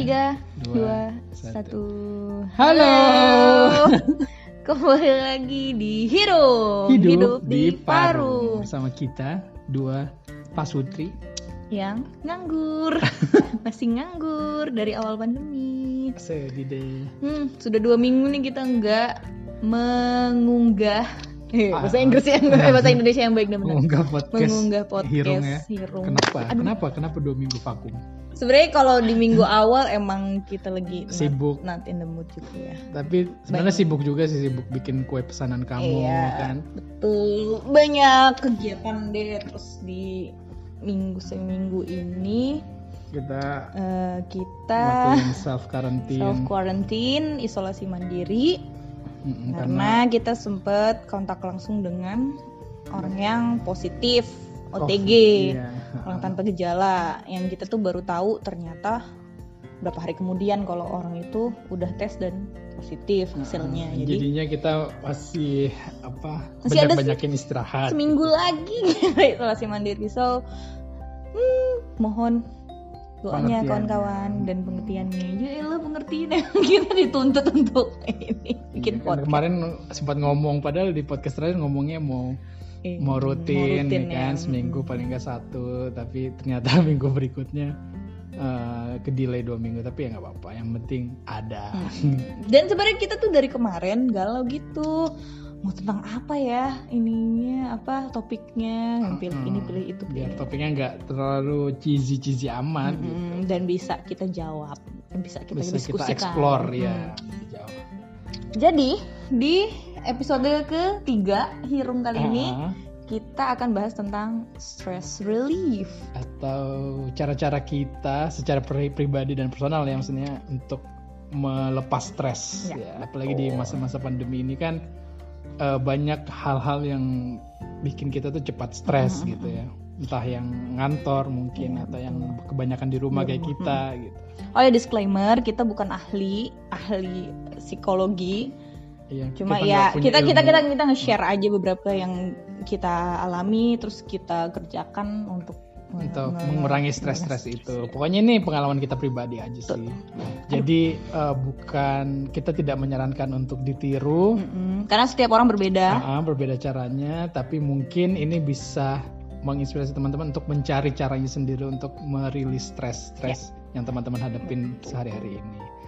Tiga, dua, satu. Halo. Kembali lagi di Hidup, Hidup, di Paru bersama kita dua pasutri. yang nganggur, masih nganggur dari awal pandemi. Sedih deh. Hmm, sudah dua minggu nih kita nggak mengunggah eh, Ah. bahasa Inggris yang eh, bahasa Indonesia yang baik dan benar. Mengunggah podcast. Mengunggah podcast Hirung ya. Hirung. Kenapa? Aduh. Kenapa? Kenapa dua minggu vakum? Sebenarnya kalau di minggu awal emang kita lagi not- Sibuk. not, in the mood juga ya. Tapi sebenarnya sibuk juga sih sibuk bikin kue pesanan kamu Iya. kan. Betul, banyak kegiatan deh terus di minggu seminggu ini Kita eh, kita self quarantine. self quarantine, isolasi mandiri Mm-mm, karena kita sempet kontak langsung dengan orang yang positif OTG, Iya. orang tanpa gejala yang kita tuh baru tahu ternyata berapa hari kemudian kalau orang itu udah tes dan positif hasilnya. Nah, Jadi jadinya kita masih apa Masih ada banyak banyakin istirahat seminggu lagi. Isolasi mandiri. So hmm, mohon doanya kawan-kawan dan pengertiannya. Ya elah pengertian kita dituntut untuk ini bikin Iya, kan podcast. kemarin sempat ngomong padahal di podcast terakhir ngomongnya mau Eh, mau rutin, ya kan ya. seminggu paling nggak satu tapi ternyata minggu berikutnya eh, ke delay dua minggu tapi ya nggak apa-apa yang penting ada. Dan sebenarnya kita tuh dari kemarin galau gitu mau tentang apa ya ininya apa topiknya yang pilih ini pilih itu pilih. biar topiknya nggak terlalu cheesy cheesy amat gitu. Mm, dan bisa kita jawab dan bisa kita bisa kita explore Mm. ya Jadi di episode ketiga Hirung kali ini Ah, kita akan bahas tentang stress relief. atau cara-cara kita secara pri- pribadi dan personal ya maksudnya untuk melepas stres. Ya, ya, apalagi di masa-masa pandemi ini kan eh, banyak hal-hal yang bikin kita tuh cepat stres gitu ya. Entah yang ngantor mungkin Ya, atau yang kebanyakan di rumah kayak kita gitu. Oh ya disclaimer, kita bukan ahli, ahli psikologi. Iya, Cuma kita ya kita kita kita kita nge-share aja beberapa yang kita alami terus kita kerjakan untuk untuk mengurangi stres-stres itu. Pokoknya ini pengalaman kita pribadi aja sih. Jadi eh, bukan kita tidak menyarankan untuk ditiru, Mm-mm. Karena setiap orang berbeda. Ah, berbeda caranya, tapi mungkin ini bisa menginspirasi teman-teman untuk mencari caranya sendiri untuk merilis stres-stres yang teman-teman hadapin sehari-hari ini.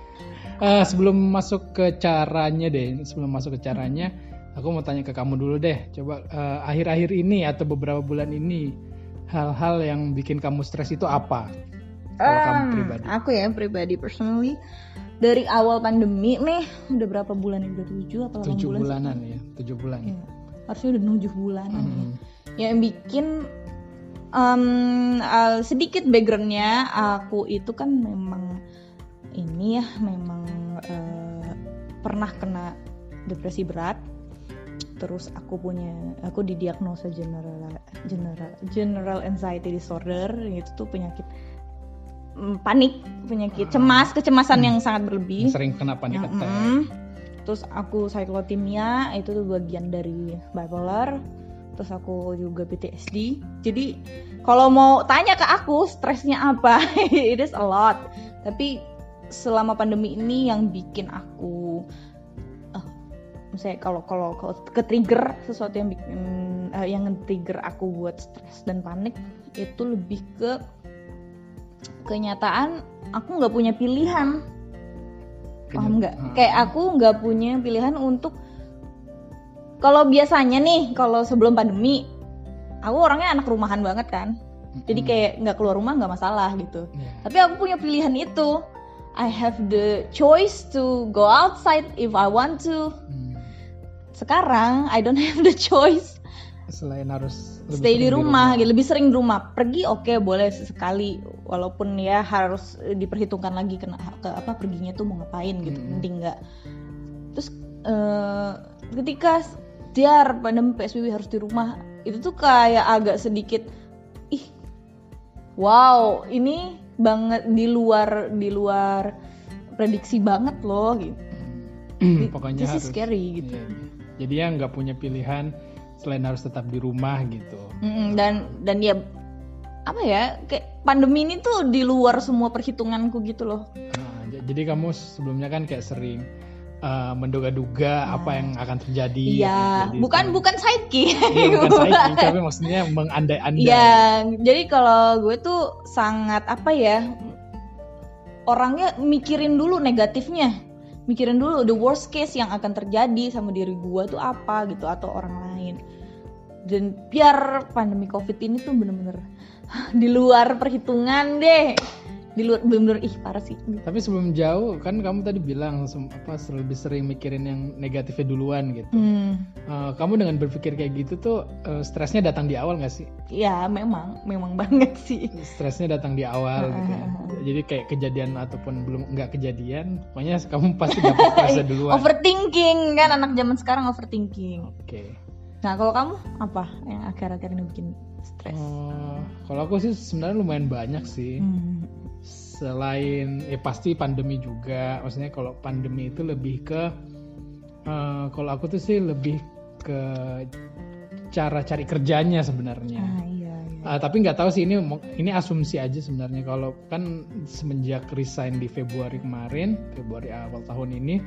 Eh, sebelum masuk ke caranya deh, sebelum masuk ke caranya, aku mau tanya ke kamu dulu deh. Coba eh, akhir-akhir ini atau beberapa bulan ini hal-hal yang bikin kamu stres itu apa? Kalau kamu Em, pribadi. Aku ya pribadi personally dari awal pandemi nih udah berapa bulan ya? Udah tujuh atau Tujuh bulan? sih? bulanan ya, tujuh bulan. Iya. Harusnya udah tujuh bulanan nih. Hmm. yang bikin em, eh, sedikit backgroundnya aku itu kan memang ini ya memang eh, pernah kena depresi berat terus aku punya aku didiagnosa general general general anxiety disorder itu tuh penyakit mm, panik penyakit cemas kecemasan yang sangat berlebih Sering kena panik attack. Mm-mm. Terus aku cyclothymia itu tuh bagian dari bipolar. Terus aku juga PTSD. Jadi kalau mau tanya ke aku stresnya apa, it is a lot. Tapi selama pandemi ini yang bikin aku eh, misalnya kalau kalau kalau ke trigger sesuatu yang bikin eh, yang trigger aku buat stres dan panik itu lebih ke kenyataan aku nggak punya pilihan paham nggak Ah. kayak aku nggak punya pilihan untuk kalau biasanya nih kalau sebelum pandemi aku orangnya anak rumahan banget kan jadi Mm-mm. kayak nggak keluar rumah nggak masalah gitu Iya. tapi aku punya pilihan itu I have the choice to go outside if I want to. Hmm. sekarang I don't have the choice. Selain harus lebih stay di sering rumah, gitu. Lebih sering di rumah. Pergi oke boleh sekali. Walaupun ya harus diperhitungkan lagi kena ke apa perginya tuh mau ngapain gitu. Mm-mm. penting nggak. Terus eh, ketika diar pandemi psbb harus di rumah itu tuh kayak agak sedikit ih wow ini banget di luar di luar prediksi banget loh gitu. Hmm, pokoknya this is harus scary gitu. Iya, iya. jadi ya nggak punya pilihan selain harus tetap di rumah gitu. Mm-mm, dan dan ya apa ya kayak pandemi ini tuh di luar semua perhitunganku gitu loh. Nah, jadi kamu sebelumnya kan kayak sering uh, menduga-duga Nah. apa yang akan terjadi. Iya, Jadi bukan itu- bukan psyche. Iya, bukan psychic, tapi maksudnya mengandai-andai. Iya, jadi kalau gue tuh sangat apa ya? Orangnya mikirin dulu negatifnya. Mikirin dulu the worst case yang akan terjadi sama diri gue tuh apa gitu atau orang lain. Dan biar pandemi Covid ini tuh bener-bener di luar perhitungan deh. Di luar bener-bener ih parah sih. Tapi sebelum jauh kan kamu tadi bilang apa lebih sering mikirin yang negatifnya duluan gitu. Hmm, Uh, kamu dengan berpikir kayak gitu tuh uh, stresnya datang di awal nggak sih? ya memang, memang banget sih. Stresnya datang di awal gitu ya. Jadi kayak kejadian ataupun belum nggak kejadian, pokoknya kamu pasti dapat stresnya duluan. Overthinking kan anak zaman sekarang overthinking. Oke. Nah kalau kamu apa yang akhir-akhir ini bikin stres? Uh, kalau aku sih sebenarnya lumayan banyak sih. Hmm. Selain ya pasti pandemi juga, maksudnya kalau pandemi itu lebih ke uh, kalau aku tuh sih lebih ke cara cari kerjanya sebenarnya. Ah iya iya. Uh, tapi nggak tahu sih ini ini asumsi aja sebenarnya kalau kan semenjak resign di Februari kemarin Februari awal tahun ini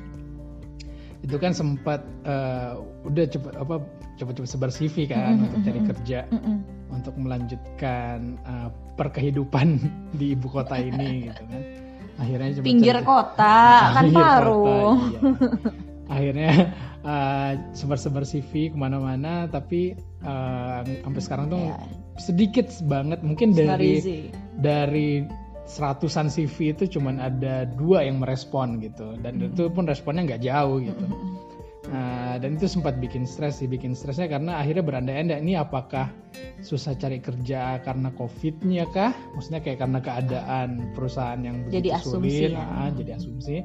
itu kan sempat uh, udah cepet apa cepet-cepet sebar CV kan Mm-mm, untuk cari kerja Mm-mm. untuk melanjutkan uh, perkehidupan di ibu kota ini gitu kan akhirnya cuma Pinggir cari- kota kan Pinggir kota, paru. iya. akhirnya uh, sebar-sebar CV ke mana-mana tapi uh, sampai sekarang tuh Ya, sedikit banget mungkin dari dari seratusan CV itu cuman ada dua yang merespon gitu dan Hmm. itu pun responnya nggak jauh gitu Mm-mm. Nah, dan itu sempat bikin stres sih bikin stresnya karena akhirnya berandai-andai ini apakah susah cari kerja karena covidnya kah? Maksudnya kayak karena keadaan perusahaan yang Jadi begitu asumsi sulit. ya. ah, jadi asumsi.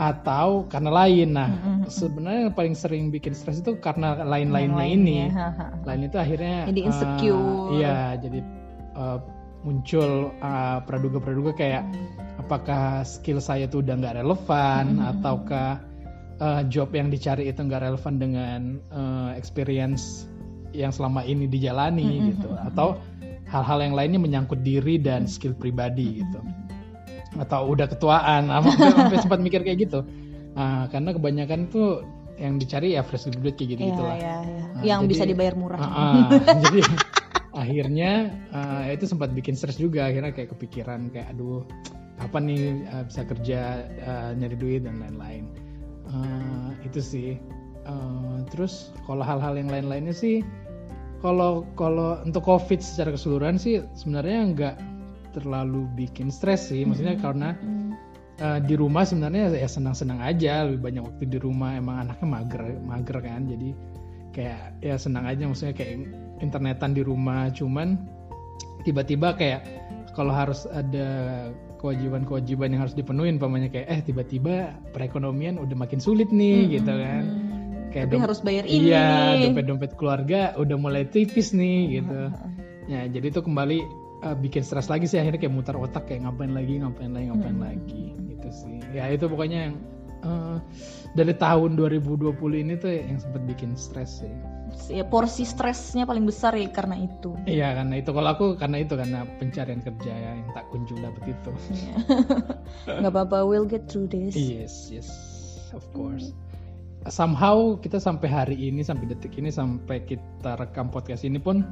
Atau karena lain. Nah sebenarnya yang paling sering bikin stres itu karena lain-lainnya lainnya, ini. lain itu akhirnya Jadi eh, insecure. iya jadi eh, muncul eh, praduga-praduga kayak apakah skill saya itu udah nggak relevan ataukah eh, job yang dicari itu nggak relevan dengan eh, experience yang selama ini dijalani Mm-mm. gitu atau hal-hal yang lainnya menyangkut diri dan skill pribadi gitu atau udah ketuaan apa sampai sempat mikir kayak gitu Nah, karena kebanyakan tuh yang dicari ya fresh graduate kayak gitu gitulah iya, iya. Nah, yang jadi- bisa dibayar murah. Ah, ah. jadi akhirnya ah, itu sempat bikin stres juga akhirnya kayak kepikiran kayak aduh apa nih ah, bisa kerja ah, nyari duit dan lain-lain Ah, itu sih. Ah, terus kalau hal-hal yang lain-lainnya sih kalau kalau untuk covid secara keseluruhan sih sebenarnya nggak terlalu bikin stres sih. Maksudnya karena Mm. Uh, di rumah sebenarnya ya senang-senang aja. Lebih banyak waktu di rumah. Emang anaknya mager mager kan. Jadi kayak ya senang aja. Maksudnya kayak internetan di rumah. Cuman tiba-tiba kayak kalau harus ada kewajiban-kewajiban yang harus dipenuhin pamannya kayak eh tiba-tiba perekonomian udah makin sulit nih gitu kan. Kayak Tapi harus bayar ini iya dompet-dompet keluarga udah mulai tipis nih gitu. Ya jadi itu kembali uh, bikin stres lagi sih akhirnya kayak mutar otak kayak ngapain lagi ngapain lagi ngapain Hmm. lagi gitu sih. Ya itu pokoknya yang uh, dari tahun 2020 ini tuh yang sempat bikin stres sih Ya, porsi stresnya paling besar ya karena itu. iya karena itu kalau aku karena itu karena pencarian kerja ya yang tak kunjung dapet itu Iya. Nggak apa-apa, we'll get through this. yes yes of course somehow kita sampai hari ini sampai detik ini sampai kita rekam podcast ini pun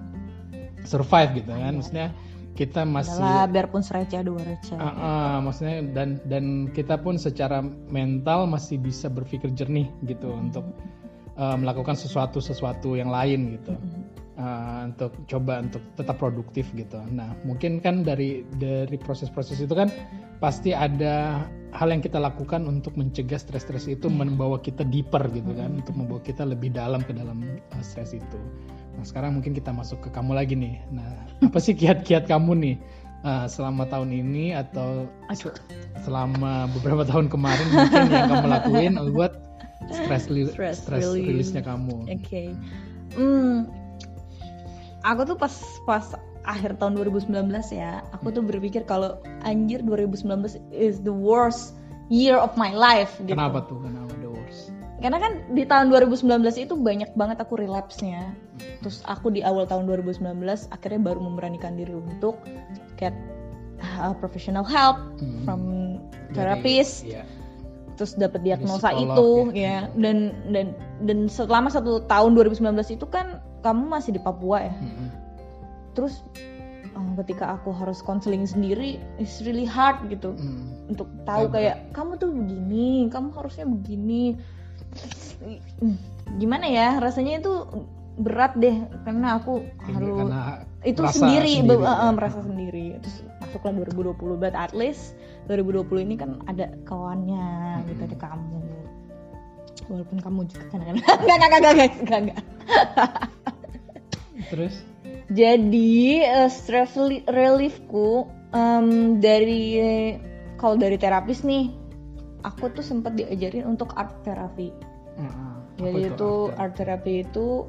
survive gitu kan maksudnya kita masih Adalah biarpun sereceh dua receh. Ah, ah, maksudnya dan dan kita pun secara mental masih bisa berpikir jernih gitu untuk uh, melakukan sesuatu sesuatu yang lain gitu Uh, untuk coba untuk tetap produktif gitu. Nah mungkin kan dari dari proses-proses itu kan pasti ada hal yang kita lakukan untuk mencegah stres-stres itu membawa kita deeper gitu kan, untuk membawa kita lebih dalam ke dalam uh, stres itu. Nah sekarang mungkin kita masuk ke kamu lagi nih. Nah apa sih kiat-kiat kamu nih uh, selama tahun ini atau Aduh. selama beberapa tahun kemarin mungkin yang kamu lakuin buat stress, li- Stress stress release. release-nya kamu. Oke. Hmm, aku tuh pas pas akhir tahun 2019 ya, aku tuh berpikir kalau anjir 2019 is the worst year of my life gitu. Kenapa tuh? Kenapa the worst? Karena kan di tahun 2019 itu banyak banget aku relapse-nya. Terus aku di awal tahun 2019 akhirnya baru memberanikan diri untuk get uh, professional help Hmm. from Dari- terapis iya. Terus dapat diagnosa psikolog itu ya. ya dan dan dan selama satu tahun 2019 itu kan kamu masih di Papua ya Mm-mm. terus eh, ketika aku harus konseling sendiri it's really hard gitu Mm. untuk tahu kayak kamu tuh begini kamu harusnya begini Hmm, gimana ya rasanya itu berat deh karena aku harus karena itu merasa sendiri, be- sendiri, eh, ya. merasa sendiri terus masuklah 2020 but at least 2020 ini kan ada kawannya gitu Hmm. ada kamu walaupun kamu juga kan enggak enggak enggak enggak enggak enggak, enggak. terus jadi eh, stress reli- reliefku em, dari kalau dari terapis nih aku tuh sempat diajarin untuk art therapy Mm-mm. Apa jadi itu art art therapy itu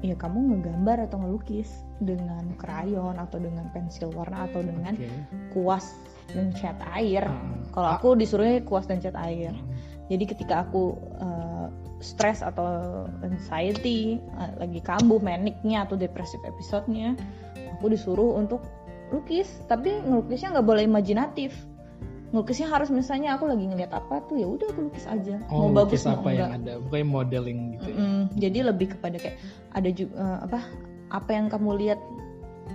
ya kamu ngegambar atau ngelukis dengan krayon atau dengan pensil warna atau dengan Oke. kuas dan cat air. Ah. Kalau Ah. aku disuruhnya kuas dan cat air. Jadi ketika aku uh, stres atau anxiety, uh, lagi kambuh maniknya atau depresif episodenya, aku disuruh untuk lukis. Tapi ngelukisnya nggak boleh imajinatif. Ngelukisnya harus misalnya aku lagi ngeliat apa tuh ya udah aku lukis aja. Oh, mau bagus lukis mau apa yang enggak. ada, bukan modeling gitu ya. Mm-mm. Jadi lebih kepada kayak ada juga apa apa yang kamu lihat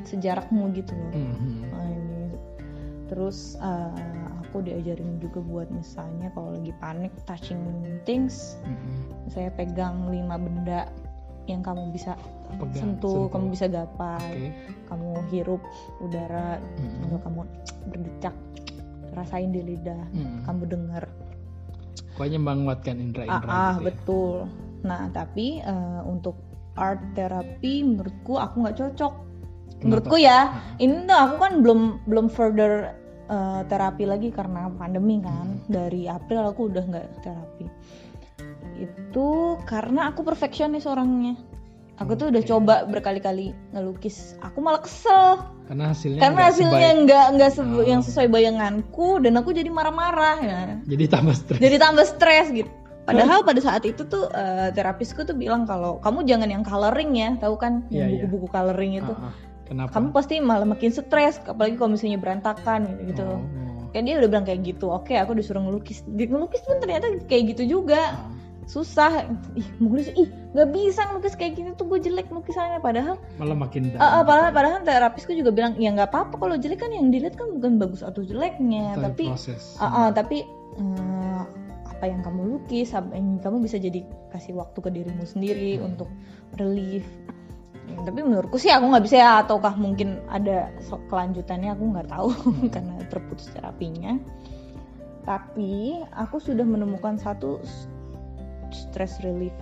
sejarahmu gitu loh. Nah, ini. Terus uh, aku diajarin juga buat misalnya kalau lagi panik touching things, Mhm. saya pegang lima benda yang kamu bisa Pegang, sentuh, sentuh. kamu bisa gapai, Oke. kamu hirup udara, Mhm. atau kamu berdecak, rasain di lidah, Mhm. kamu dengar. Pokoknya menguatkan indera-indera Ah, ah, gitu ya. betul. Nah, tapi eh, untuk art therapy menurutku aku nggak cocok. Menurutku ya, Ah. ini tuh aku kan belum belum further eh, terapi lagi karena pandemi kan. Hmm. Dari April aku udah nggak terapi. Itu karena aku perfeksionis orangnya. Aku tuh udah coba berkali-kali ngelukis. Aku malah kesel Karena hasilnya karena hasilnya nggak nggak Oh. yang sesuai bayanganku dan aku jadi marah-marah ya jadi tambah stres. jadi tambah stres gitu. Padahal pada saat itu tuh eh, terapisku tuh bilang kalau kamu jangan yang coloring ya, tahu kan Iya, iya. buku-buku coloring itu. Ah, ah. Kenapa? Kamu pasti malah makin stres, apalagi kalau misalnya berantakan gitu. gitu. Oh. Kayak dia udah bilang kayak gitu. Oke, aku disuruh ngelukis. Ngelukis pun ternyata kayak gitu juga. Ah. Susah. Ih, ngelukis, ih nggak bisa ngelukis kayak gini tuh gue jelek lukisannya. Padahal, Malah makin ah, ah, padahal, padahal terapisku juga bilang ya nggak apa-apa kalau jelek kan yang dilihat kan bukan bagus atau jeleknya, Tapi tapi proses. Ah, ah, tapi eh, apa yang kamu lukis, apa yang kamu bisa jadi kasih waktu ke dirimu sendiri Hmm. untuk relief. Tapi menurutku sih aku nggak bisa ya, ataukah mungkin ada kelanjutannya aku nggak tahu Hmm. karena terputus terapinya. Tapi aku sudah menemukan satu stress relief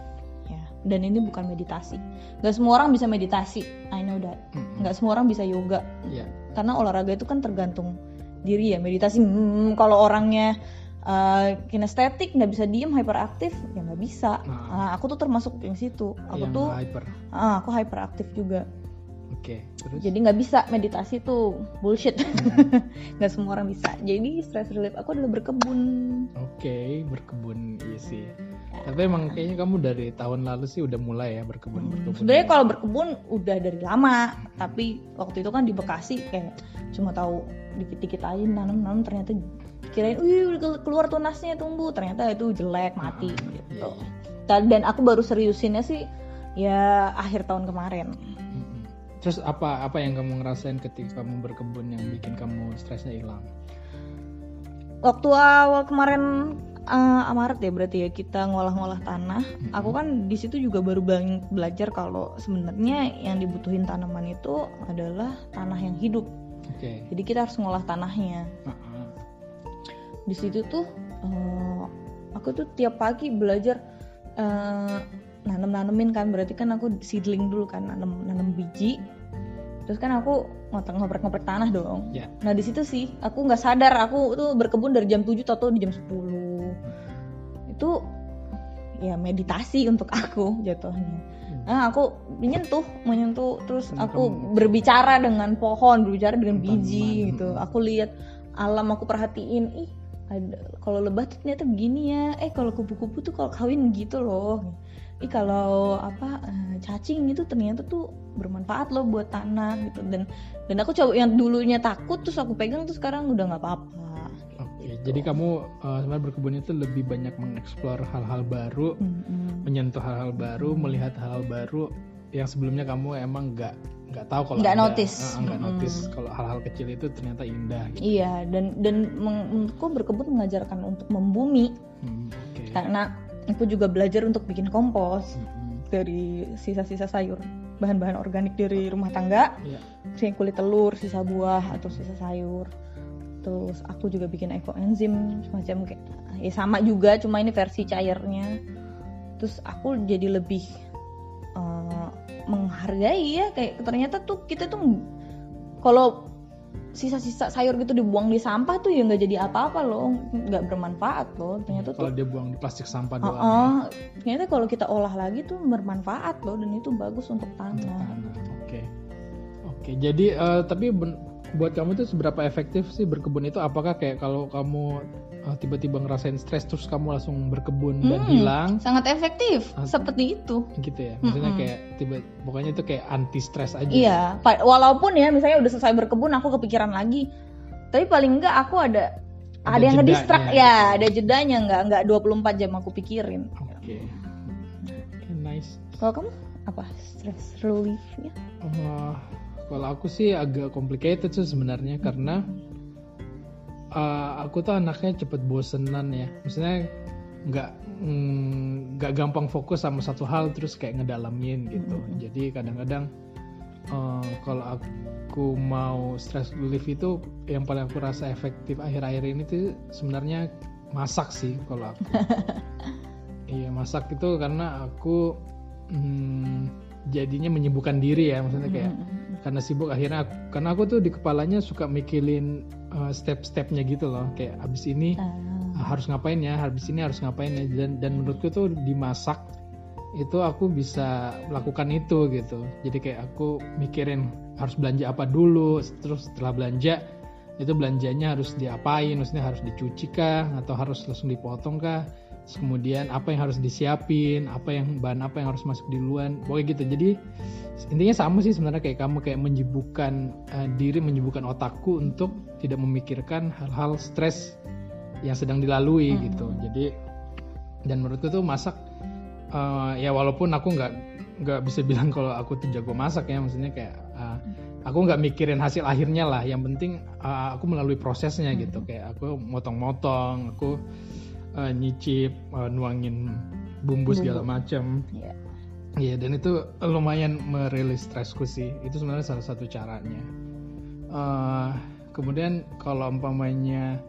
ya, dan ini bukan meditasi. Gak semua orang bisa meditasi, I know that. Nggak semua orang bisa yoga Iya. karena olahraga itu kan tergantung diri ya meditasi hmm, kalau orangnya uh, kinestetik nggak bisa diem hyperaktif ya nggak bisa Nah. Nah, aku tuh termasuk yang situ aku yang tuh hyper. ah, aku hyperaktif juga Oke, terus jadi nggak bisa meditasi tuh bullshit Hmm. nggak semua orang bisa jadi stress relief aku adalah berkebun Oke, berkebun iya sih. Tapi emang kayaknya kamu dari tahun lalu sih udah mulai ya berkebun berkebun. sebenarnya kalau berkebun udah dari lama tapi waktu itu kan di Bekasi kayak cuma tahu dikit-dikit aja nanam-nanam ternyata kirain wih udah keluar tunasnya tumbuh ternyata itu jelek mati Ah, gitu iya, iya. dan, aku baru seriusinnya sih ya akhir tahun kemarin Mm-mm. Terus apa apa yang kamu ngerasain ketika kamu berkebun yang bikin kamu stresnya hilang? waktu awal kemarin uh, Maret ya berarti ya kita ngolah-ngolah tanah Mm-mm. aku kan di situ juga baru bel- belajar kalau sebenarnya yang dibutuhin tanaman itu adalah tanah yang hidup Oke. jadi kita harus ngolah tanahnya Ah-ah. Di situ tuh uh, aku tuh tiap pagi belajar uh, nanem-nanemin kan. Berarti kan aku seedling dulu kan nanem nanem biji. Terus kan aku ngoprek ngoprek ngoprek tanah dong. Ya. nah di situ sih aku nggak sadar. Aku tuh berkebun dari jam 7 atau di jam 10 itu ya meditasi untuk aku jatuhnya. Nah aku menyentuh menyentuh. Terus aku kamu- berbicara dengan pohon berbicara dengan biji gitu. Aku lihat alam aku perhatiin. Ih kalau lebah tuh ternyata begini ya. Eh kalau kupu-kupu tuh kalau kawin gitu loh. Ih kalau apa eh, cacing itu ternyata tuh bermanfaat loh buat tanah gitu. Dan dan aku coba yang dulunya takut terus aku pegang tuh sekarang udah nggak apa-apa. Oke. jadi kamu uh, sebenarnya berkebun itu lebih banyak mengeksplor hal-hal baru, Mm-mm. menyentuh hal-hal baru, melihat hal-hal baru yang sebelumnya kamu emang nggak nggak tahu kalau Nggak notice. uh, nggak Mm-mm. notice kalau hal-hal kecil itu ternyata indah. Gitu. Iya, dan dan menurutku berkebun mengajarkan untuk membumi Hmm, Oke. karena aku juga belajar untuk bikin kompos Mm-mm. dari sisa-sisa sayur, bahan-bahan organik dari rumah tangga, Iya. kayak kulit telur, sisa buah atau sisa sayur. Terus aku juga bikin ekoenzim semacam kayak ya sama juga, cuma ini versi cairnya. Terus aku jadi lebih menghargai ya kayak ternyata tuh kita tuh kalau sisa-sisa sayur gitu dibuang di sampah tuh ya nggak jadi apa-apa loh, nggak bermanfaat loh. Ternyata tuh Kalau dia buang di plastik sampah doang. ya. Uh-uh. ternyata kalau kita olah lagi tuh bermanfaat loh dan itu bagus untuk Untuk tanah. tanah. Oke. Oke, jadi eh, tapi ben- buat kamu itu seberapa efektif sih berkebun itu? Apakah kayak kalau kamu eh, tiba-tiba ngerasain stres terus kamu langsung berkebun dan Hmm. hilang Sangat efektif, Ah. seperti itu. gitu ya? Maksudnya Mm-mm. kayak tiba pokoknya itu kayak anti stres aja. Iya, pa- walaupun ya misalnya udah selesai berkebun aku kepikiran lagi. Tapi paling enggak aku ada Ada ada, yang ngedistract ya, ada jedanya enggak enggak 24 jam aku pikirin. Oke. Oke, nice. Kalau kamu apa? Stress relief-nya? Eh, kalau aku sih agak complicated sih sebenarnya karena eh, aku tuh anaknya cepet bosenan ya. Maksudnya nggak mm, nggak gampang fokus sama satu hal terus kayak ngedalamin gitu. Mhm. Jadi kadang-kadang eh, kalau aku mau stress relief itu yang paling aku rasa efektif akhir-akhir ini tuh sebenarnya masak sih kalau aku. Iya masak itu karena aku mm, jadinya menyibukkan diri ya maksudnya kayak Mm-mm. karena sibuk akhirnya aku- karena aku tuh di kepalanya suka mikirin uh, step-stepnya gitu loh kayak abis ini uh, harus ngapain ya habis ini harus ngapain ya dan dan menurutku tuh dimasak itu aku bisa melakukan itu gitu jadi kayak aku mikirin harus belanja apa dulu terus setelah belanja itu belanjanya harus diapain maksudnya harus dicuci kah atau harus langsung dipotong kah kemudian apa yang harus disiapin apa yang bahan apa yang harus masuk di duluan pokoknya gitu jadi intinya sama sih sebenarnya kayak kamu kayak menyibukkan uh, diri menyibukkan otakku untuk tidak memikirkan hal-hal stres yang sedang dilalui Hmm. gitu jadi dan menurutku tuh masak uh, ya walaupun aku nggak nggak bisa bilang kalau aku tuh jago masak ya maksudnya kayak uh, aku nggak mikirin hasil akhirnya lah yang penting uh, aku melalui prosesnya Hmm. gitu kayak aku motong-motong aku uh, nyicip uh, nuangin bumbu segala macam Iya. Iya dan itu lumayan merilis stresku sih. Itu sebenarnya salah satu caranya. Eh, kemudian kalau umpamanya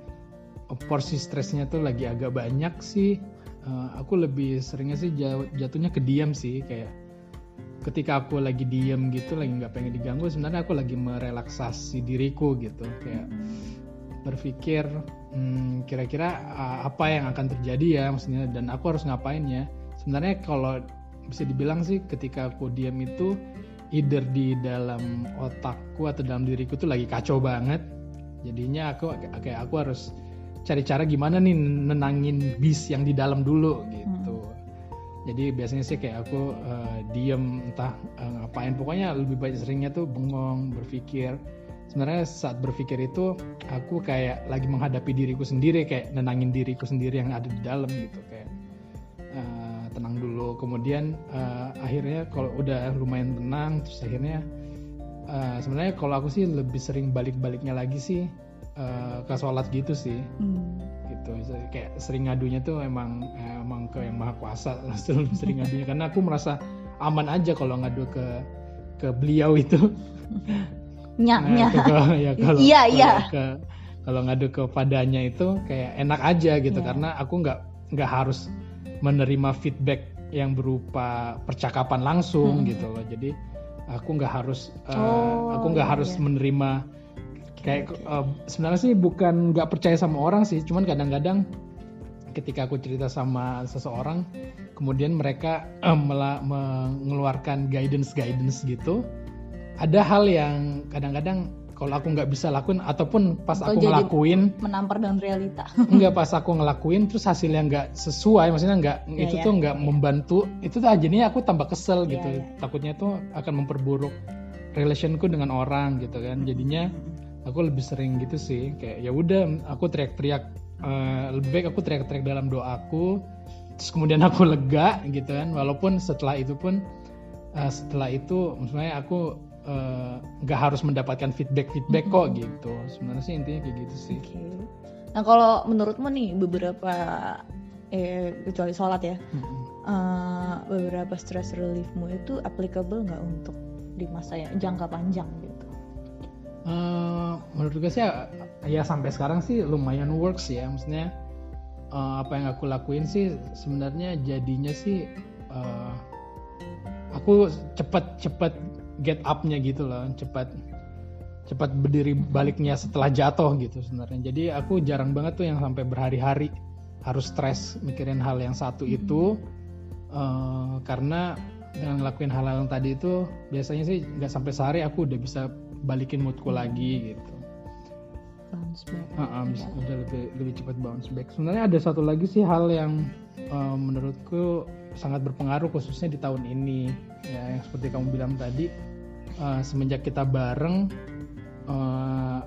porsi stresnya tuh lagi agak banyak sih, eh, aku lebih seringnya sih ja- jatuhnya ke diam sih kayak ketika aku lagi diam gitu lagi nggak pengen diganggu sebenarnya aku lagi merelaksasi diriku gitu kayak berpikir hmm, kira-kira uh, apa yang akan terjadi ya maksudnya dan aku harus ngapain ya. Sebenarnya kalau bisa dibilang sih ketika aku diam itu either di dalam otakku atau dalam diriku tuh lagi kacau banget. Jadinya aku kayak aku harus cari cara gimana nih nenangin bis yang di dalam dulu gitu. Jadi biasanya sih kayak aku uh, diem entah uh, ngapain. Pokoknya lebih banyak seringnya tuh bengong berpikir sebenarnya saat berpikir itu aku kayak lagi menghadapi diriku sendiri kayak nenangin diriku sendiri yang ada di dalam gitu kayak uh, tenang dulu. Kemudian uh, akhirnya kalau udah lumayan tenang terus akhirnya uh, sebenarnya kalau aku sih lebih sering balik-baliknya lagi sih uh, ke sholat gitu sih. Hmm. gitu. Kayak sering ngadunya tuh emang emang ke yang maha kuasa. Sering ngadunya. Karena aku merasa aman aja kalau ngadu ke ke beliau itu Nya, Nah, ya kalau Iya, iya. ke kalau ngadu ke padanya itu kayak enak aja gitu Iya. karena aku nggak nggak harus menerima feedback yang berupa percakapan langsung Hmm. gitu loh jadi aku nggak harus Oh, aku nggak iya, harus iya. menerima kayak oke. eh, sebenarnya sih bukan nggak percaya sama orang sih cuman kadang-kadang ketika aku cerita sama seseorang kemudian mereka mela- mengeluarkan guidance guidance gitu ada hal yang kadang-kadang kalau aku nggak bisa lakuin ataupun pas Atau aku jadi- ngelakuin Menampar dengan realita. nggak pas aku ngelakuin terus hasilnya nggak sesuai maksudnya nggak Ya, itu ya, tuh nggak ya. membantu itu tuh jadinya aku tambah kesel Ya, gitu ya. takutnya tuh akan memperburuk relationku dengan orang gitu kan jadinya aku lebih sering gitu sih kayak ya udah aku teriak-teriak eh, lebih baik aku teriak-teriak dalam doaku terus kemudian aku lega gitu kan walaupun setelah itu pun eh, setelah itu maksudnya aku eh, nggak harus mendapatkan feedback feedback kok gitu sebenarnya sih intinya kayak gitu sih Oke. Nah kalau menurutmu nih beberapa eh kecuali sholat ya, Mm-mm. eh, beberapa stress reliefmu itu applicable nggak untuk di masa ya jangka panjang gitu? Eh, menurut gue sih ya, ya sampai sekarang sih lumayan works ya maksudnya eh, apa yang aku lakuin sih sebenarnya jadinya sih eh, aku cepet cepet get up-nya gitu loh cepet cepat berdiri baliknya setelah jatuh gitu sebenarnya. Jadi aku jarang banget tuh yang sampai berhari-hari harus stres mikirin hal yang satu itu. Eh, karena dengan ngelakuin hal-hal yang tadi itu biasanya sih nggak sampai sehari aku udah bisa balikin moodku lagi gitu. Bounce back. Heeh, bisa udah lebih lebih cepat bounce back. Sebenarnya ada satu lagi sih hal yang eh, menurutku sangat berpengaruh khususnya di tahun ini ya yang seperti kamu bilang tadi eh, semenjak kita bareng eh,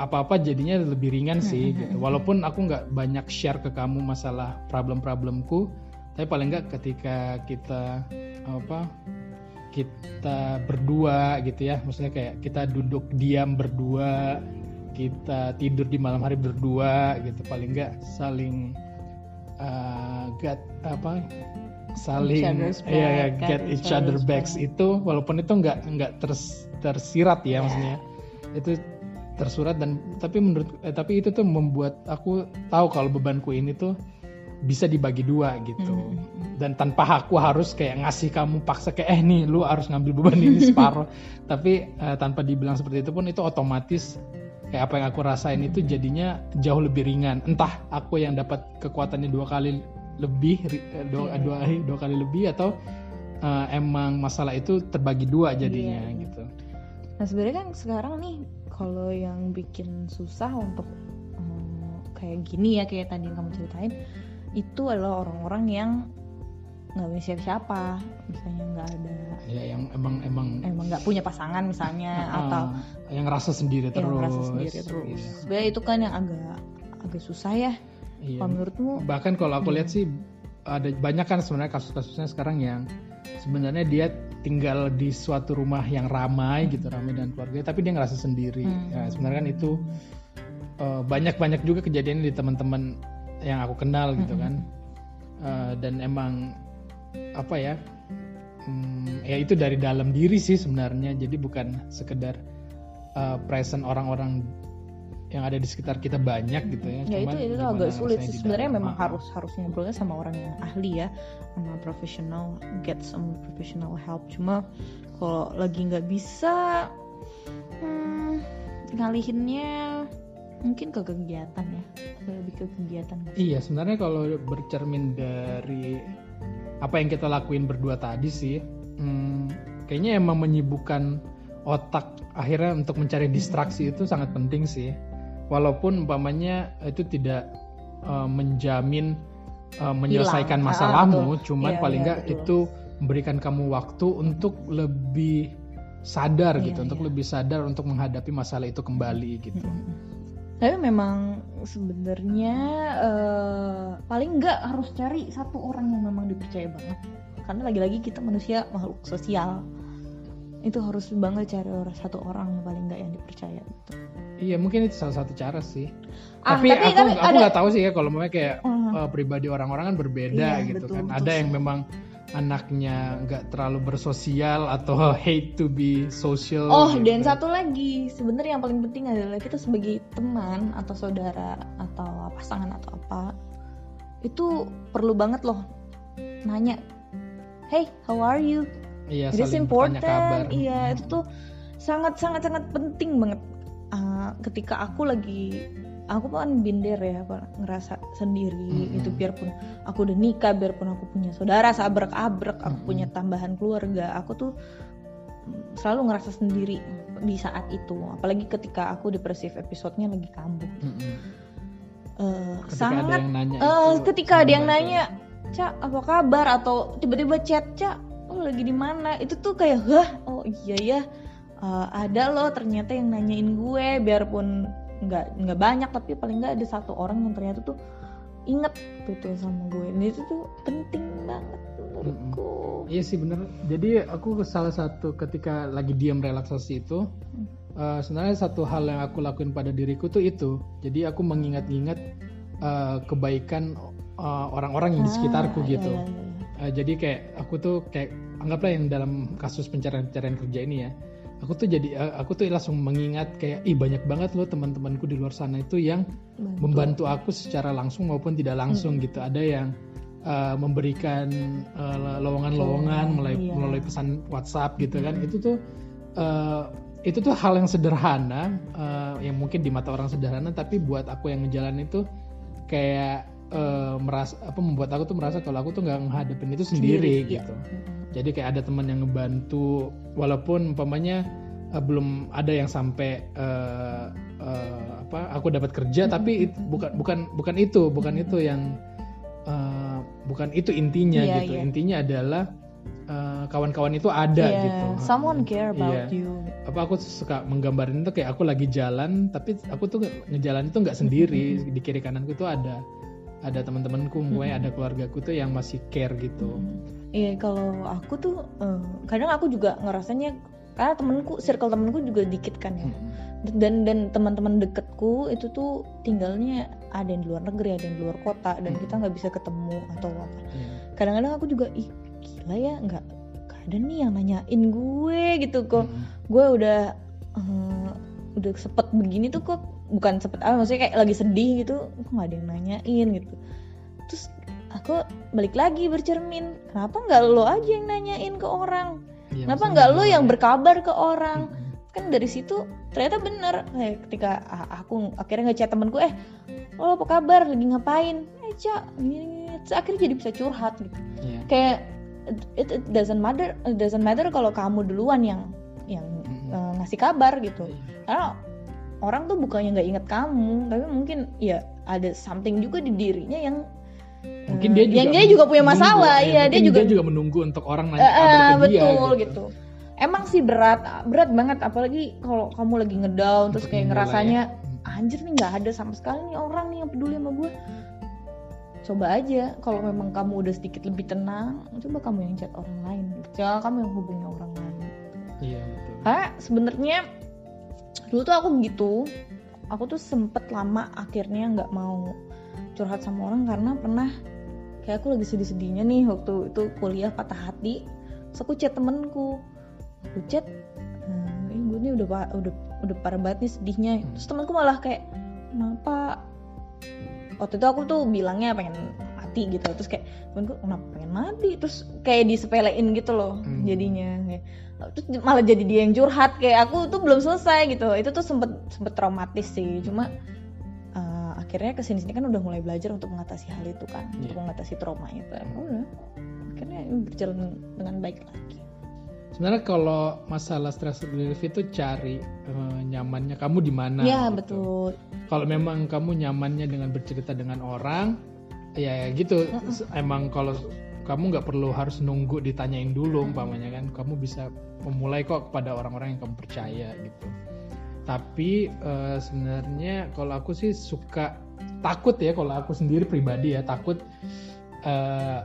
apa-apa jadinya lebih ringan sih gitu. Walaupun aku nggak banyak share ke kamu masalah problem-problemku, tapi paling nggak ketika kita apa kita berdua gitu ya, maksudnya kayak kita duduk diam berdua, kita tidur di malam hari berdua gitu, paling nggak saling uh, get apa saling other's ya ya back, get got each each other backs back. itu walaupun itu nggak nggak ters- tersirat ya Yeah. maksudnya itu tersurat dan tapi menurut eh, tapi itu tuh membuat aku tahu kalau bebanku ini tuh bisa dibagi dua gitu Hmm. dan tanpa aku harus kayak ngasih kamu paksa kayak eh nih lu harus ngambil beban ini separuh tapi eh, tanpa dibilang seperti itu pun itu otomatis kayak apa yang aku rasain itu jadinya jauh lebih ringan entah aku yang dapat kekuatannya dua kali lebih eh, dua, Iya. dua, dua kali lebih atau eh, emang masalah itu terbagi dua jadinya Iya. gitu Nah sebenarnya kan sekarang nih kalau yang bikin susah untuk hmm, kayak gini ya kayak tadi yang kamu ceritain itu adalah orang-orang yang nggak punya siapa-siapa misalnya nggak ada ya yang emang emang emang nggak punya pasangan misalnya ah, atau yang rasa sendiri yang terus merasa sendiri terus Iya. sebenarnya itu kan yang agak agak susah ya Iya. kalau menurutmu bahkan kalau aku Hmm. lihat sih ada banyak kan sebenarnya kasus-kasusnya sekarang yang sebenarnya dia tinggal di suatu rumah yang ramai gitu ramai dengan keluarga tapi dia ngerasa sendiri Hmm. ya sebenarnya kan itu eh, banyak-banyak juga kejadian di teman-teman yang aku kenal gitu Hmm. kan Eh, dan emang apa ya hmm, ya itu dari dalam diri sih sebenarnya jadi bukan sekedar eh, present orang-orang yang ada di sekitar kita banyak gitu ya. Ya itu Cuman itu gimana agak sulit sih. sebenarnya memang harus harus ngobrolnya sama orang yang ahli ya sama profesional get some professional help. Cuma kalau lagi nggak bisa hmm, ngalihinnya mungkin ke kegiatan ya. Lebih ke kegiatan Iya, sebenarnya kalau bercermin dari apa yang kita lakuin berdua tadi sih, hmm, kayaknya emang menyibukkan otak akhirnya untuk mencari distraksi itu sangat penting sih. Walaupun umpamanya itu tidak eh, menjamin eh, menyelesaikan Hilang. Ah, masalahmu, betul. cuman Iya, paling iya, nggak betul. itu memberikan kamu waktu untuk lebih sadar Iya, gitu, untuk iya. lebih sadar untuk menghadapi masalah itu kembali gitu. tapi memang sebenarnya eh, paling nggak harus cari satu orang yang memang dipercaya banget karena lagi-lagi kita manusia makhluk sosial itu harus banget cari orang satu orang yang paling nggak yang dipercaya gitu. Iya, mungkin itu salah satu cara sih. Ah, tapi, tapi- aku tapi aku ada- nggak tahu sih ya kalau memang kayak Hmm. uh, pribadi orang-orang kan berbeda Iya, gitu betul, kan. betul Ada yang sih. memang anaknya nggak terlalu bersosial atau hate to be social. Oh, gitu. dan satu lagi, sebenarnya yang paling penting adalah kita sebagai teman atau saudara atau pasangan atau apa, itu perlu banget loh nanya, hey, how are you? Iya, It is saling important. kabar. Iya, Hmm. itu tuh sangat sangat sangat penting banget. Ah, ketika aku lagi aku kan binder ya, apa, ngerasa sendiri Mm-mm. itu biarpun aku udah nikah, biarpun aku punya saudara seabrek-abrek, aku Mm-mm. punya tambahan keluarga, aku tuh selalu ngerasa sendiri di saat itu. Apalagi ketika aku depresif episodenya lagi kambuh. Eh, Ketika sangat ada yang nanya itu, ketika ada yang nanya, Cak, apa kabar? Atau tiba-tiba chat, Cak, lo lagi di mana? Itu tuh kayak, wah, oh iya ya, Eh, ada loh ternyata yang nanyain gue, biarpun nggak nggak banyak tapi paling nggak ada satu orang yang ternyata tuh inget gitu sama gue dan itu tuh penting banget menurutku Iya sih bener. Jadi aku salah satu ketika lagi diam relaksasi itu, Hmm. eh, sebenarnya satu hal yang aku lakuin pada diriku tuh itu. Jadi aku mengingat-ingat eh, kebaikan orang-orang yang di sekitarku Ah, gitu. iya, iya, Eh, jadi kayak aku tuh kayak anggaplah yang dalam kasus pencarian-pencarian kerja ini ya. Aku tuh jadi eh, aku tuh langsung mengingat kayak ih banyak banget loh teman-temanku di luar sana itu yang Bantu. membantu aku secara langsung maupun tidak langsung gitu. Ada yang uh, memberikan uh, lowongan-lowongan Oh, melalui, iya. melalui pesan WhatsApp gitu kan. Itu tuh uh, itu tuh hal yang sederhana uh, yang mungkin di mata orang sederhana tapi buat aku yang ngejalanin itu kayak uh, merasa apa membuat aku tuh merasa kalau aku tuh nggak menghadapin itu sendiri, iya. gitu. Mm-mm. Jadi kayak ada teman yang ngebantu walaupun umpamanya uh, belum ada yang sampai uh, uh, apa aku dapat kerja tapi it- bukan bukan bukan itu bukan itu yang uh, bukan itu intinya Iya, gitu. iya. Intinya adalah uh, kawan-kawan itu ada Iya, gitu. someone care about Iya. you Apa aku suka menggambarin itu kayak aku lagi jalan tapi aku tuh nge- ngejalan itu nggak sendiri di kiri kananku tuh ada ada teman-temanku, mulai ada keluargaku tuh yang masih care gitu. Iya kalau aku tuh eh, kadang aku juga ngerasanya karena temenku circle temenku juga dikit kan ya Hmm. dan dan teman-teman deketku itu tuh tinggalnya ada yang di luar negeri ada yang di luar kota dan Hmm. kita nggak bisa ketemu atau apa Iya. kadang-kadang aku juga ih gila ya nggak ada nih yang nanyain gue gitu kok Mm-mm. gue udah eh, udah sepet begini tuh kok bukan sepet apa maksudnya kayak lagi sedih gitu kok nggak ada yang nanyain gitu. Terus aku balik lagi bercermin kenapa nggak lo aja yang nanyain ke orang? Iya, kenapa nggak lo yang ya? berkabar ke orang? Kan dari situ ternyata bener kayak ketika aku akhirnya ngechat temenku eh lo apa kabar? Lagi ngapain? Eh cak akhirnya jadi bisa curhat gitu. Iya. kayak it, it doesn't matter it doesn't matter kalau kamu duluan yang yang Mm-mm. eh, ngasih kabar gitu. Iya. karena orang tuh bukannya nggak inget kamu tapi mungkin ya ada something juga di dirinya yang mungkin eh, dia juga yang dia juga punya menunggu, masalah ya, iya dia mungkin juga menunggu untuk orang nanya eh, kabar ke dia betul gitu. emang sih berat berat banget apalagi kalau kamu lagi ngedown terus kayak ngerasanya ya. anjir nih nggak ada sama sekali nih orang nih yang peduli sama gue coba aja kalau memang kamu udah sedikit lebih tenang coba kamu yang chat orang lain gitu. jangan kamu yang hubungi orang lain iya betul karena sebenarnya dulu tuh aku gitu aku tuh sempet lama akhirnya nggak mau curhat sama orang karena pernah kayak aku lagi sedih-sedihnya nih waktu itu kuliah patah hati. Terus aku chat temenku. Aku chat "Hmm, ini gue nih udah udah udah parah banget nih sedihnya. Terus temanku malah kayak kenapa? Waktu itu aku tuh bilangnya pengen mati gitu. Terus kayak temanku kenapa pengen mati? Terus kayak disepelein gitu loh Hmm. jadinya kayak terus malah jadi dia yang curhat kayak aku tuh belum selesai gitu. Itu tuh sempet sempet traumatis sih. Cuma uh, akhirnya ke sini sini kan udah mulai belajar untuk mengatasi hal itu kan untuk Iya. mengatasi trauma itu. Udah akhirnya berjalan dengan baik lagi. Sebenarnya kalau masalah stress relief itu cari eh, nyamannya kamu di mana ya gitu. betul. Kalau memang kamu nyamannya dengan bercerita dengan orang ya gitu. Emang kalau kamu nggak perlu harus nunggu ditanyain dulu umpamanya kan. Kamu bisa memulai kok kepada orang-orang yang kamu percaya gitu. Tapi eh, sebenarnya kalau aku sih suka takut ya kalau aku sendiri pribadi ya takut eh,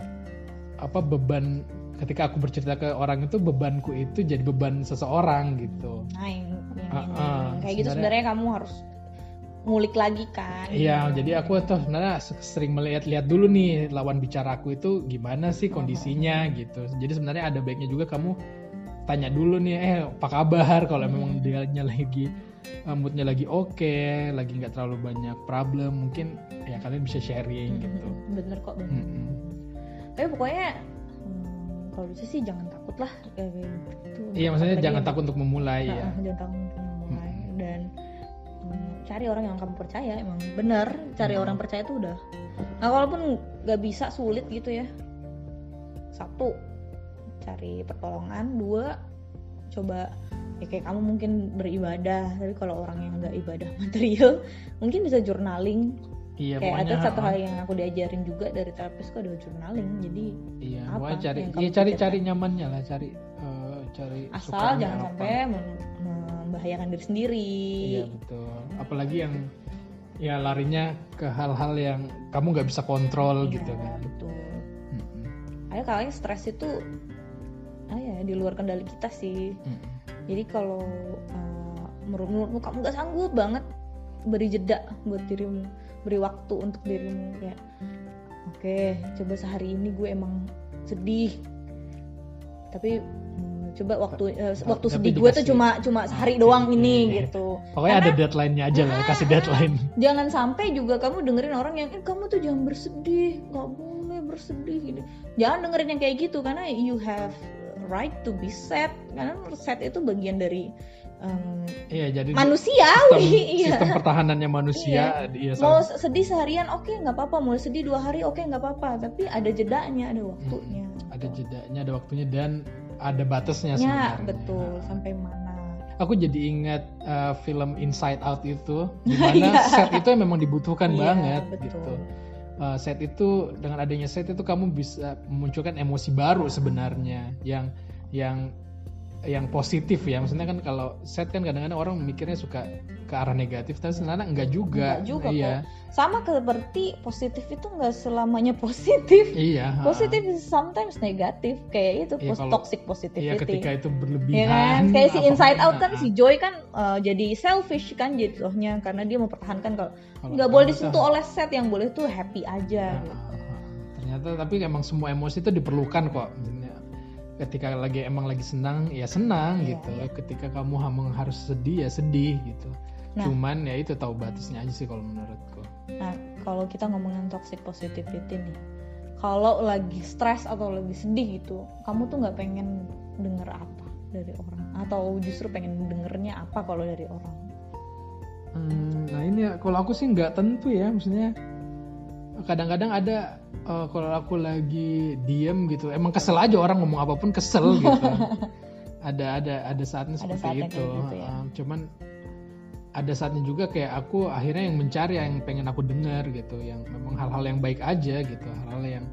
apa beban ketika aku bercerita ke orang itu bebanku itu jadi beban seseorang gitu. Nah yang, yang- Ah, yang- ah, kayak gitu sebenarnya kamu harus ngulik lagi kan Iya, jadi aku tuh sebenarnya sering melihat-lihat dulu nih lawan bicaraku itu gimana sih kondisinya gitu. Jadi sebenarnya ada baiknya juga kamu tanya dulu nih, eh apa kabar kalau memang dia lagi eh, moodnya lagi oke, lagi nggak terlalu banyak problem, mungkin ya kalian bisa sharing gitu. Mm-mm, bener kok bener Mm-mm. tapi pokoknya hmm, kalau bisa sih jangan takut lah kayak gitu Iya, maksudnya jangan takut untuk memulai Nah, ya. jangan takut untuk memulai Mm-mm. dan hmm, cari orang yang kamu percaya emang bener cari Mm. orang percaya itu udah. Nah walaupun nggak bisa sulit gitu ya. Satu cari pertolongan. Dua coba ya kayak kamu mungkin beribadah tapi kalau orang yang nggak ibadah material mungkin bisa journaling. Iya, kayak ada satu hal yang aku diajarin juga dari terapisku adalah journaling. Jadi Iya, apa cari, iya cari cari nyamannya lah, cari eh, cari asal jangan apa. sampai membahayakan diri sendiri Iya betul. Apalagi yang ya larinya ke hal-hal yang kamu nggak bisa kontrol Iya, gitu kan. betul Mm-mm. ada kalanya stres itu ah ya di luar kendali kita sih Mm-mm. jadi kalau uh, menurut menurutmu kamu nggak sanggup banget beri jeda buat dirimu beri waktu untuk dirimu kayak oke coba sehari ini gue emang sedih tapi hmm, coba waktu Tapi waktu sedih gue tuh cuma cuma sehari Oke, doang ini gitu. Pokoknya ada Karena- deadline-nya aja lah, kasih deadline. jangan sampai juga kamu dengerin orang yang eh, kamu tuh jangan bersedih nggak boleh bersedih gini jangan dengerin yang kayak gitu karena you have right to be sad. Karena sad itu bagian dari um, Iya, jadi manusiawi sistem, iya. sistem pertahanannya manusia iya, mau sama- sedih seharian oke nggak apa-apa. Mau sedih dua hari oke nggak apa-apa. Tapi ada jedanya ada waktunya. Ada jedanya, ada waktunya dan ada batasnya ya sebenarnya. betul sampai mana Aku jadi ingat uh, film Inside Out itu, di mana Iya. set itu memang dibutuhkan Iya, banget betul. gitu. Uh, set itu dengan adanya set itu kamu bisa memunculkan emosi baru sebenarnya yang yang yang positif ya. Maksudnya kan kalau set kan kadang-kadang orang mikirnya suka ke arah negatif tapi sebenarnya enggak juga. Enggak juga iya. sama seperti positif itu nggak selamanya positif. Iya positif is sometimes negatif kayak itu Iya, pos- kalau- toxic positivity. iya ketika itu ya berlebihan kan? Kayak si inside out kan ha, si Joy kan uh, jadi selfish kan jatuhnya karena dia mempertahankan kalau kalau nggak kamu boleh tuh- disentuh oleh set yang boleh tuh happy aja ha, gitu. ternyata tapi emang semua emosi itu diperlukan kok ketika lagi emang lagi senang ya senang Iya, gitu iya. ketika kamu emang harus sedih ya sedih gitu Nah. cuman ya itu tahu batasnya aja sih kalau menurutku Nah, kalau kita ngomongin toxic positivity nih, kalau lagi stres atau lagi sedih gitu, kamu tuh nggak pengen denger apa dari orang, atau justru pengen dengernya apa kalau dari orang? Hmm, nah ini ya kalau aku sih nggak tentu ya maksudnya kadang-kadang ada eh, kalau aku lagi diem gitu emang kesel aja orang ngomong apa pun kesel gitu. Ada ada ada saatnya Ada seperti saatnya itu gitu ya. Eh, cuman ada saatnya juga kayak aku akhirnya yang mencari yang pengen aku dengar gitu yang memang hal-hal yang baik aja gitu hal-hal yang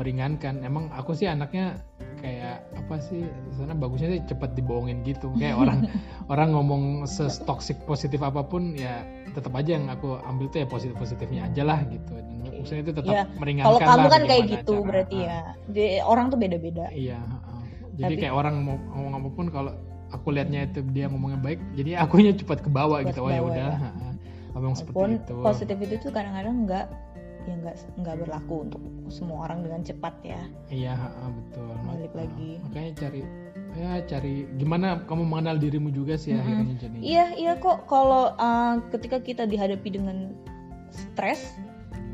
meringankan. Emang aku sih anaknya kayak apa sih sana bagusnya sih cepet dibohongin gitu. Kayak orang orang ngomong toxic positif apa pun ya tetap aja yang aku ambil tuh ya positif positifnya aja lah gitu dan maksudnya itu tetap Iya, meringankan Kalau kamu kan kayak gitu cara- berarti ah, ya, Jadi, orang tuh beda-beda. iya ah. jadi Tapi- kayak orang mau ngomong apa pun kalau aku lihatnya itu dia ngomongnya baik jadi akunya cepat ke bawah gitu oh ya udah ya. ah, ah. ngomong seperti itu positivity itu kadang-kadang nggak ya nggak nggak berlaku untuk semua orang dengan cepat ya. iya ah, ah, betul Balik Ah, lagi. makanya cari ya cari gimana kamu mengenal dirimu juga sih Mm-mm. akhirnya jadi Iya iya kok kalau uh, ketika kita dihadapi dengan stres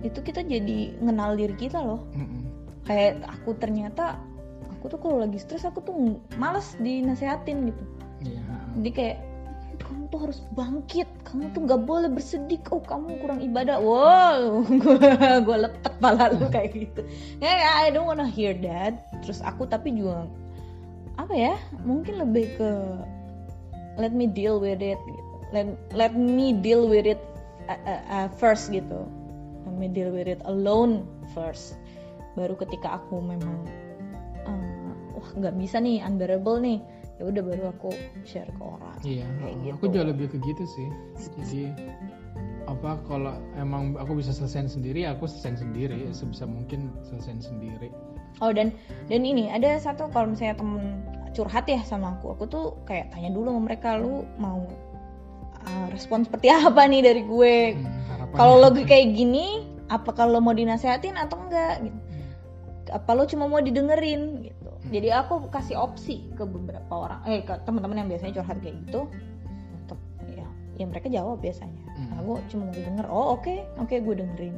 itu kita jadi ngenal diri kita loh. Mm-mm. Kayak aku ternyata aku tuh kalau lagi stres aku tuh males dinasehatin gitu. iya ah, ah. Jadi kayak kamu tuh harus bangkit, kamu tuh nggak boleh bersedih, oh kamu kurang ibadah, wow, gue lepet pala lu kayak gitu. Ya, I don't wanna hear that. Terus aku tapi juga apa ya, mungkin lebih ke let me deal with it, gitu. let let me deal with it uh, uh, uh, first gitu, let me deal with it alone first. Baru ketika aku memang uh, wah nggak bisa nih, unbearable nih, ya udah baru aku share ke orang. Iya, Kayak uh, gitu. aku juga lebih ke gitu sih. Jadi apa kalau emang aku bisa selesaiin sendiri, aku selesaiin sendiri sebisa mungkin selesaiin sendiri. Oh dan dan ini ada satu kalau misalnya temen curhat ya sama aku, aku tuh kayak tanya dulu sama mereka lu mau uh, respon seperti apa nih dari gue. Hmm, Kalau lo kayak gini, apa kalau mau dinasehatin atau enggak? Gitu. Apa lo cuma mau didengerin gitu. Hmm. Jadi aku kasih opsi ke beberapa orang, eh ke teman-teman yang biasanya curhat kayak gitu untuk ya, ya mereka jawab biasanya. Hmm. Nah, gue cuma mau denger, oh oke, oke gue dengerin.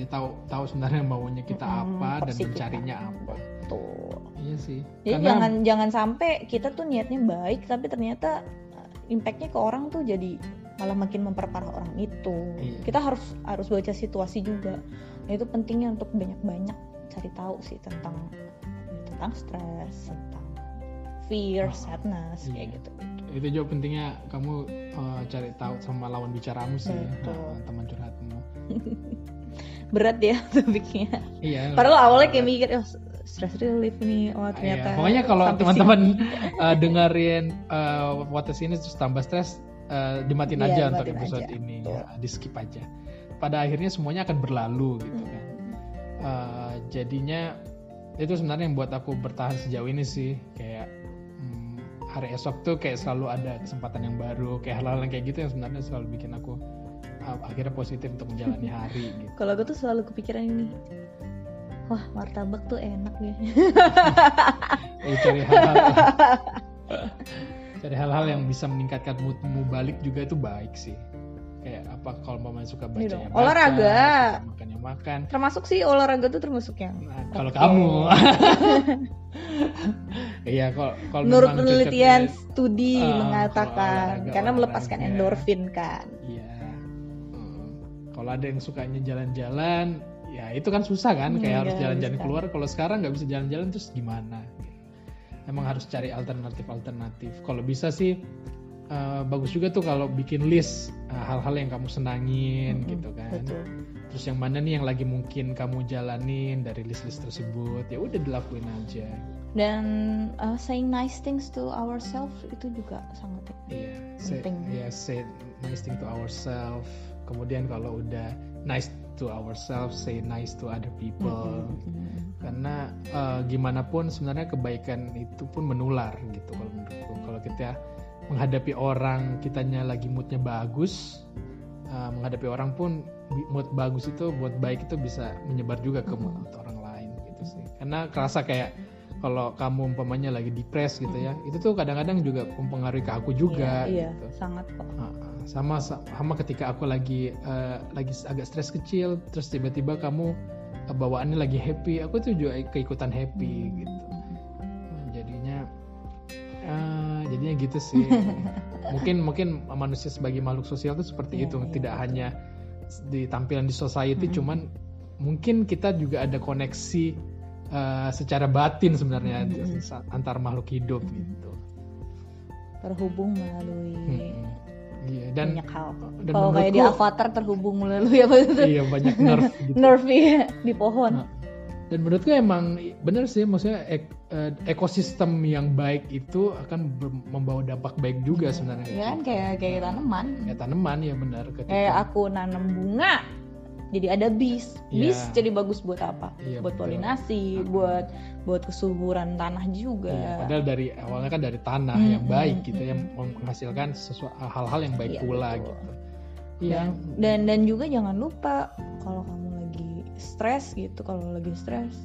Hmm. Jadi tahu tahu sebenarnya maunya kita Mm-mm, apa dan porsi kita. mencarinya apa. Tuh. Iya sih. Jadi Karena jangan jangan sampai kita tuh niatnya baik tapi ternyata uh, impactnya ke orang tuh jadi malah makin memperparah orang itu. Iya. Kita harus harus baca situasi juga. Nah, itu pentingnya untuk banyak-banyak cari tahu sih tentang tentang stres, tentang fear, Ah, sadness iya. kayak gitu. itu juga pentingnya kamu uh, cari tahu sama lawan bicaramu sih, Betul. Nah, teman curhatmu. Berat ya topiknya. Iya. Padahal awalnya kayak mikir oh, stress relief nih. Oh ternyata Iya, pokoknya kalau teman-teman uh, dengerin uh, podcast ini terus tambah stres uh, dimatiin Iya, aja untuk dimatiin episode aja. ini. Ya, di skip aja. Pada akhirnya semuanya akan berlalu gitu kan. Uh, jadinya itu sebenarnya yang buat aku bertahan sejauh ini sih. Kayak hmm, hari esok tuh kayak selalu ada kesempatan yang baru kayak hal-hal yang kayak gitu yang sebenarnya selalu bikin aku akhirnya positif untuk menjalani hari gitu. Kalau aku tuh selalu kepikiran ini. Wah martabak tuh enak ya. Eh, cari hal-hal cari hal-hal yang bisa meningkatkan moodmu balik juga itu baik sih. Kayak apa kalau mama suka baca Iya ya baca, Olahraga. suka makan ya makan. Termasuk sih olahraga tuh termasuk yang Nah, kalau Oke. kamu. Iya kalau kalau menurut memang penelitian cocoknya- studi Ah, kalau mengatakan olahraga, karena melepaskan olahraga. endorfin kan. Iya. Kalau ada yang sukanya jalan-jalan ya itu kan susah kan Hmm, kayak harus iya, jalan-jalan keluar. Kalau sekarang nggak bisa jalan-jalan terus gimana? Emang harus cari alternatif-alternatif. Kalau bisa sih eh, bagus juga tuh kalau bikin list eh, hal-hal yang kamu senangin Mm-mm, gitu kan. betul. Terus yang mana nih yang lagi mungkin kamu jalanin dari list-list tersebut? Ya udah dilakuin aja. Dan uh, saying nice things to ourselves itu juga sangat Iya, say, Penting. iya, say nice thing to ourselves. Kemudian kalau udah nice to ourselves, say nice to other people. Mm-mm. Karena eh, gimana pun sebenarnya kebaikan itu pun menular gitu kalau menurutku. Kalau kita menghadapi orang, kitanya lagi moodnya bagus, eh, menghadapi orang pun mood bagus itu buat baik itu bisa menyebar juga ke mood orang lain gitu sih. Karena kerasa kayak kalau kamu umpamanya lagi depres gitu ya, itu tuh kadang-kadang juga mempengaruhi ke aku juga iya, gitu. iya sangat kok Uh, sama sama ketika aku lagi uh, lagi agak stres kecil terus tiba-tiba kamu uh, bawaannya lagi happy aku tuh juga keikutan happy Hmm. gitu Hmm, jadinya uh, jadinya gitu sih mungkin mungkin manusia sebagai makhluk sosial tuh seperti Iya, itu iya, tidak betul. hanya di tampilan di society Mm-mm. cuman mungkin kita juga ada koneksi uh, secara batin sebenarnya Mm-mm. antar makhluk hidup Mm-mm. gitu terhubung melalui Mm-mm. Iya dan banyak hal dan kalau kayak di Avatar terhubung melalui apa itu iya banyak nerf gitu. nerf ya, di pohon Nah, dan menurutku emang bener sih maksudnya ek- eh, ekosistem yang baik itu akan membawa dampak baik juga sebenarnya ya kan kayak kayak tanaman ya tanaman ya benar ketika kayak aku nanam bunga jadi ada bis. Bis Iya. jadi bagus buat apa? Iya, buat betul. polinasi buat buat kesuburan tanah juga. Iya, padahal dari awalnya kan dari tanah Hmm, yang baik gitu hmm, yang menghasilkan sesuatu hal-hal yang baik Iya, pula betul. gitu. Iya. dan, dan dan juga jangan lupa kalau kamu lagi stres gitu kalau lagi stres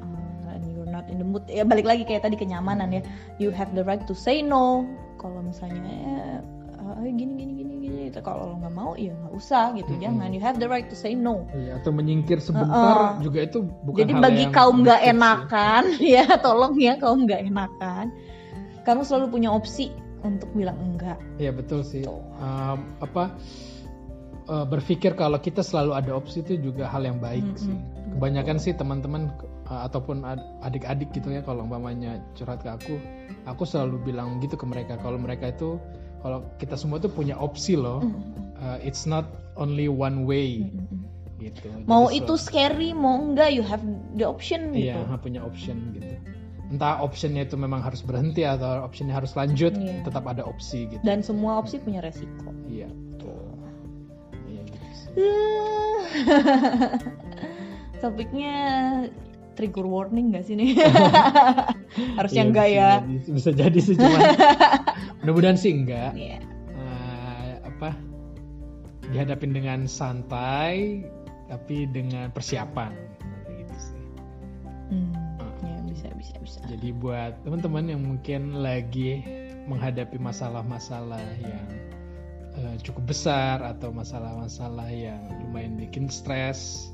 uh, and you're not in the mood ya balik lagi kayak tadi kenyamanan ya. You have the right to say no. Kalau misalnya eh, uh, gini gini gini gini gitu. kalau lo nggak mau ya nggak usah gitu Mm-mm. jangan you have the right to say no Iya, atau menyingkir sebentar Uh-uh. juga itu bukan jadi hal bagi yang kaum nggak enakan ya tolong ya kaum nggak enakan kamu selalu punya opsi untuk bilang enggak Iya betul sih. Tuh. Um, apa uh, berpikir kalau kita selalu ada opsi itu juga hal yang baik Mm-mm. sih. Kebanyakan sih teman-teman uh, ataupun ad- adik-adik gitu ya kalau umpamanya curhat ke aku, aku selalu bilang gitu ke mereka kalau mereka itu kalau kita semua tuh punya opsi loh. Uh, it's not only one way gitu. mau Jadi itu sel- scary mau enggak you have the option Iya, gitu punya option gitu. Entah optionnya itu memang harus berhenti atau optionnya harus lanjut, Iya. tetap ada opsi gitu. dan semua opsi punya resiko Iya, betul. Iya gitu sih. topiknya trigger warning gak sih nih? Harusnya Iya, enggak ya? jadi- bisa jadi sih cuman mudah-mudahan sih enggak. Iya. Eh, apa dihadapin dengan santai tapi dengan persiapan. Gitu sih. Hmm, ya bisa bisa bisa. Jadi buat teman-teman yang mungkin lagi menghadapi masalah-masalah yang eh, cukup besar atau masalah-masalah yang lumayan bikin stres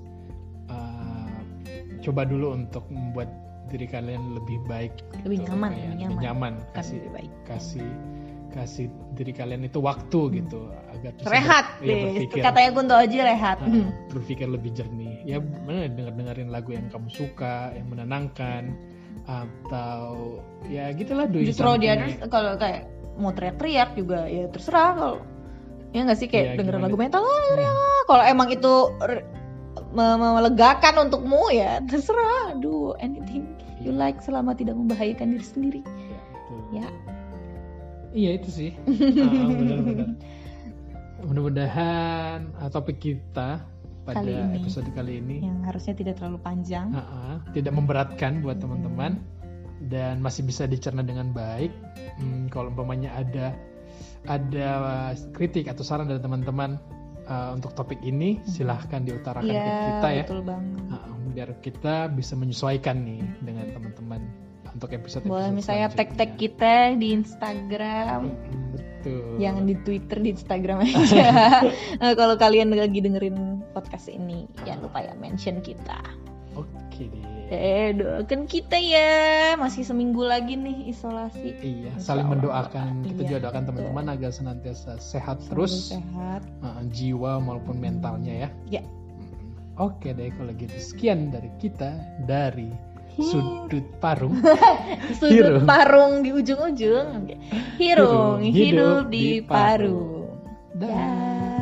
coba dulu untuk membuat diri kalian lebih baik Lebih gitu. nyaman, lebih lebih nyaman. nyaman kasih lebih baik kasih kasih diri kalian itu waktu gitu agar bisa rehat ber- ya, berpikir katanya Kunto Aji rehat Hmm. berpikir lebih jernih ya mana denger dengerin lagu yang kamu suka yang menenangkan atau ya gitulah do justru di others kalau kayak mau teriak-teriak juga ya terserah kalau ya nggak sih kayak dengerin gimana? lagu metal teriak. kalau emang itu melegakan untukmu ya terserah do anything you like selama tidak membahayakan diri sendiri Ya, betul. ya Iya itu sih. Ah, benar-benar. Mudah-mudahan ah, topik kita pada Kali ini. episode kali ini yang harusnya tidak terlalu panjang ah, ah, tidak memberatkan buat teman-teman dan masih bisa dicerna dengan baik. Hmm, kalau umpamanya ada ada kritik atau saran dari teman-teman ah, untuk topik ini, silahkan diutarakan ke Iya, kita ya. betul banget Ah, biar kita bisa menyesuaikan nih dengan teman-teman untuk episode boleh misalnya tag-tag kita di Instagram betul Jangan di Twitter, di Instagram aja. Nah, kalau kalian lagi dengerin podcast ini, jangan lupa ya mention kita. oke deh Eh, doakan kita ya. Masih seminggu lagi nih isolasi. iya Insya saling Allah. mendoakan kita Iya, juga doakan teman-teman agar senantiasa sehat Selalu terus sehat. uh, jiwa maupun mentalnya ya Ya. Mm. oke deh kalau gitu sekian dari kita dari sudut parung Sudut Hirung. parung di ujung-ujung. Hirung, Hirung, hidup hidup di di parung. parung. Dah.